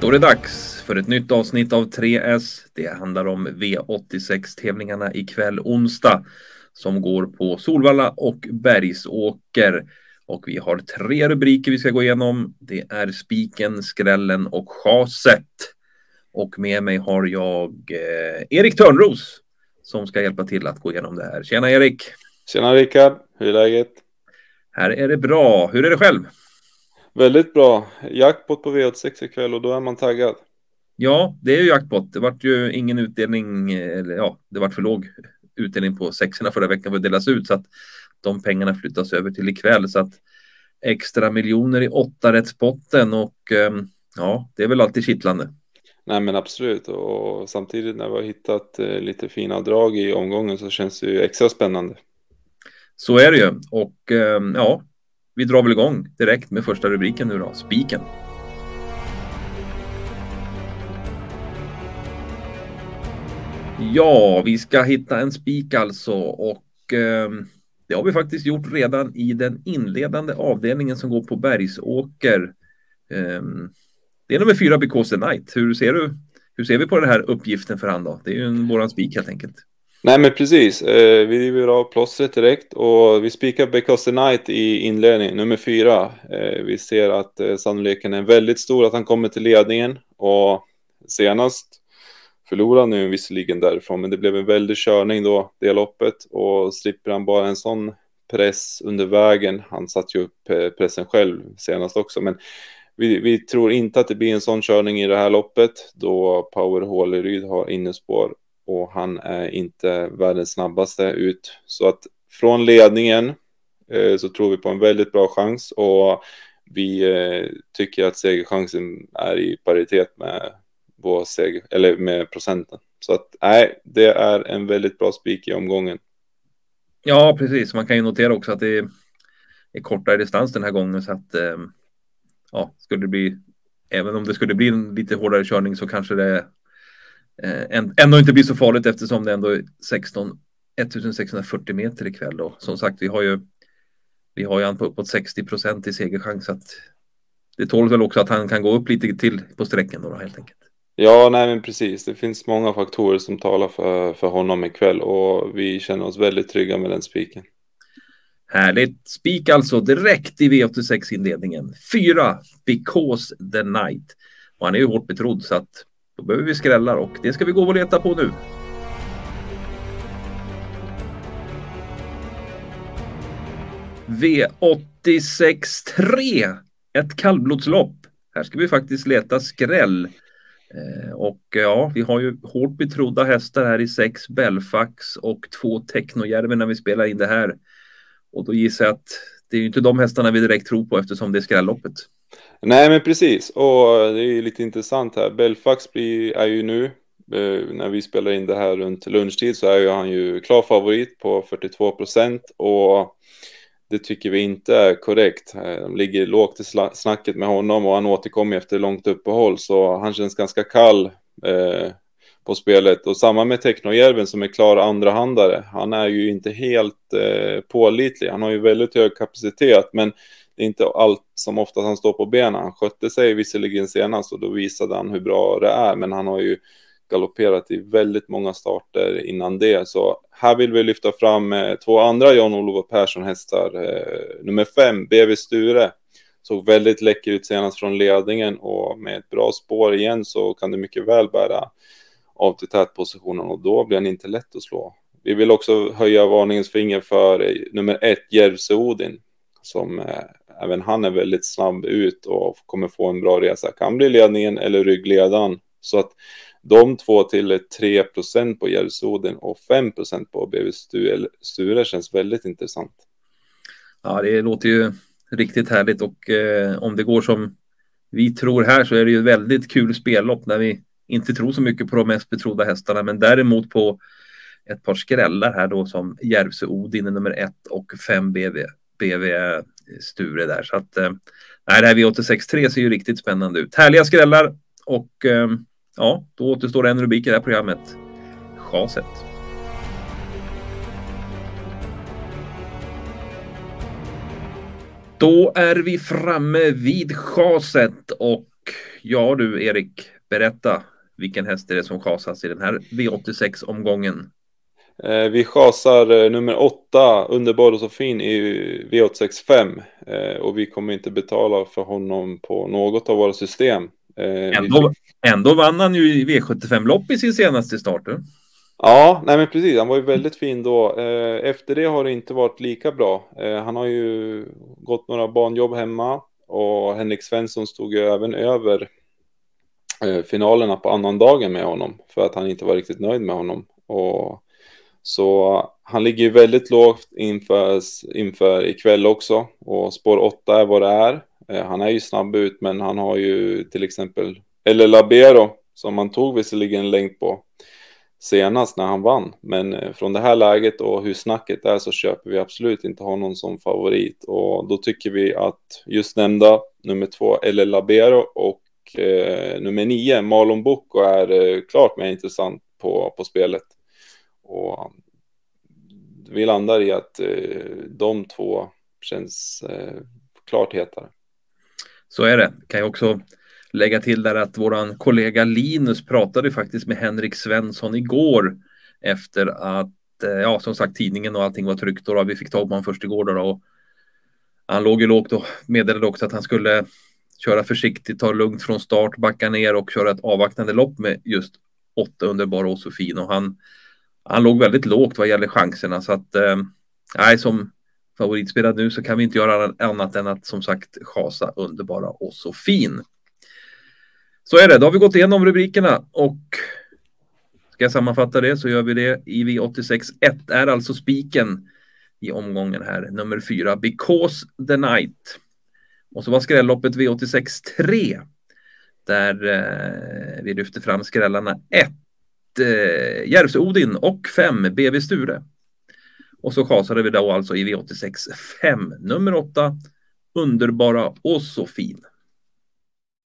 Då är det dags för ett nytt avsnitt av 3S. Det handlar om V86-tävlingarna ikväll onsdag som går på Solvalla och Bergsåker. Och vi har tre rubriker vi ska gå igenom. Det är spiken, skrällen och chaset. Och med mig har jag eh, Erik Törnros som ska hjälpa till att gå igenom det här. Tjena Erik! Tjena Rickard! Hur är läget? Här är det bra. Hur är det själv? Väldigt bra. Jackpot på V86 ikväll och då är man taggad. Ja, det är ju jackpot. Det vart ju ingen utdelning, eller ja, det vart för låg utdelning på sexorna förra veckan för att delas ut så att de pengarna flyttas över till ikväll så att extra miljoner i åtta rättspotten och ehm, ja, det är väl alltid kittlande. Nej men absolut och samtidigt när vi har hittat eh, lite fina drag i omgången så känns det ju extra spännande. Så är det ju och ehm, ja, vi drar väl igång direkt med första rubriken nu då, spiken. Ja, vi ska hitta en spik alltså och eh, det har vi faktiskt gjort redan i den inledande avdelningen som går på Bergsåker. Eh, det är nummer fyra, Because the Night. Hur ser du? Hur ser vi på den här uppgiften för han då? Det är ju en våran spik helt enkelt. Nej men precis, eh, vi river av plåstret direkt och vi spikar Because the Night i inledningen, nummer fyra. Eh, vi ser att eh, sannolikheten är väldigt stor att han kommer till ledningen och senast förlorade han nu visserligen därifrån men det blev en väldig körning då, det loppet och slipper han bara en sån press under vägen. Han satte ju upp eh, pressen själv senast också men vi, vi, tror inte att det blir en sån körning i det här loppet då Power Håleryd har innespår och han är inte världens snabbaste ut. Så att från ledningen eh, så tror vi på en väldigt bra chans och vi eh, tycker att segerchansen är i paritet med vår seger, eller med procenten. Så att nej, det är en väldigt bra spik i omgången. Ja, precis. Man kan ju notera också att det är, är kortare distans den här gången så att eh, ja, skulle det bli även om det skulle bli en lite hårdare körning så kanske det ändå inte blir så farligt eftersom det ändå är 16 1640 meter ikväll då. Som sagt, vi har ju vi har ju han på uppåt 60 procent i segerchans så att det tål väl också att han kan gå upp lite till på sträckan då, då helt enkelt. Ja, nej men precis. Det finns många faktorer som talar för, för honom ikväll och vi känner oss väldigt trygga med den spiken. Härligt. Spik alltså direkt i V86 inledningen. Fyra, Because the Night. Och han är ju hårt betrodd så att då behöver vi skrällar och det ska vi gå och leta på nu. V86 3. Ett kallblodslopp. Här ska vi faktiskt leta skräll. Eh, och eh, ja, vi har ju hårt betrodda hästar här i sex Belfax och två Technojärven när vi spelar in det här. Och då gissar jag att det är ju inte de hästarna vi direkt tror på eftersom det är skrälloppet. Nej, men precis. Och det är lite intressant här. Belfax blir, är ju nu, eh, när vi spelar in det här runt lunchtid, så är ju han ju klar favorit på 42 procent. Och det tycker vi inte är korrekt. Eh, de ligger lågt i snacket med honom och han återkommer efter långt uppehåll, så han känns ganska kall eh, på spelet. Och samma med Technojärven som är klar andrahandare. Han är ju inte helt eh, pålitlig. Han har ju väldigt hög kapacitet, men det är inte allt som oftast han står på benen. Han skötte sig visserligen senast och då visade han hur bra det är, men han har ju galopperat i väldigt många starter innan det. Så här vill vi lyfta fram eh, två andra Jan-Olof Persson-hästar. Eh, nummer fem, BV Sture, såg väldigt läcker ut senast från ledningen och med ett bra spår igen så kan det mycket väl bära av till tätpositionen och då blir han inte lätt att slå. Vi vill också höja varningens finger för eh, nummer ett, Järvsö Odin, som även han är väldigt snabb ut och kommer få en bra resa. Kan bli ledningen eller ryggledaren. Så att de två till 3% på Järvsö och 5% på BV Sture känns väldigt intressant. Ja, det låter ju riktigt härligt och eh, om det går som vi tror här så är det ju väldigt kul spellopp när vi inte tror så mycket på de mest betrodda hästarna, men däremot på ett par skrällar här då som Järvsö Odin nummer ett och fem BV, BV Sture där. Så att eh, nej, det här V863 ser ju riktigt spännande ut. Härliga skrällar och eh, ja, då återstår en rubrik i det här programmet. Chaset. Då är vi framme vid chaset och ja du Erik, berätta vilken häst är det som chasas i den här V86-omgången? Vi chasar eh, nummer åtta, Underbar och så fin i V865 eh, och vi kommer inte betala för honom på något av våra system. Eh, ändå, vi... ändå vann han ju i V75-lopp i sin senaste start. Ja, nej men precis. Han var ju väldigt fin då. Eh, efter det har det inte varit lika bra. Eh, han har ju gått några banjobb hemma och Henrik Svensson stod ju även över eh, finalerna på annan dagen med honom för att han inte var riktigt nöjd med honom. Och så han ligger ju väldigt lågt inför, inför ikväll också och spår 8 är vad det är. Eh, han är ju snabb ut men han har ju till exempel eller Labero som han tog visserligen längd på senast när han vann. Men eh, från det här läget och hur snacket är så köper vi absolut inte honom som favorit. Och då tycker vi att just nämnda nummer två, eller Labero och eh, nummer nio, Marlon Bocco, är eh, klart mer intressant på, på spelet. Och vi landar i att eh, de två känns eh, klart hetare. Så är det. Kan jag också lägga till där att våran kollega Linus pratade faktiskt med Henrik Svensson igår efter att, eh, ja som sagt tidningen och allting var tryckt då, då. vi fick tag på honom först igår då, då. Och han låg ju lågt och meddelade också att han skulle köra försiktigt, ta lugnt från start, backa ner och köra ett avvaktande lopp med just åtta underbara och Sofin och han, han låg väldigt lågt vad gäller chanserna så att eh, som favoritspelare nu så kan vi inte göra annat än att som sagt chasa underbara och så fin. Så är det, då har vi gått igenom rubrikerna och ska jag sammanfatta det så gör vi det i V86 1 är alltså spiken i omgången här, nummer 4, Because the Night. Och så var skrälloppet V86 3 där eh, vi lyfter fram skrällarna 1, eh, Järvsö-Odin och 5, BV Sture. Och så chasade vi då alltså i V86 5, nummer 8, Underbara och så fin.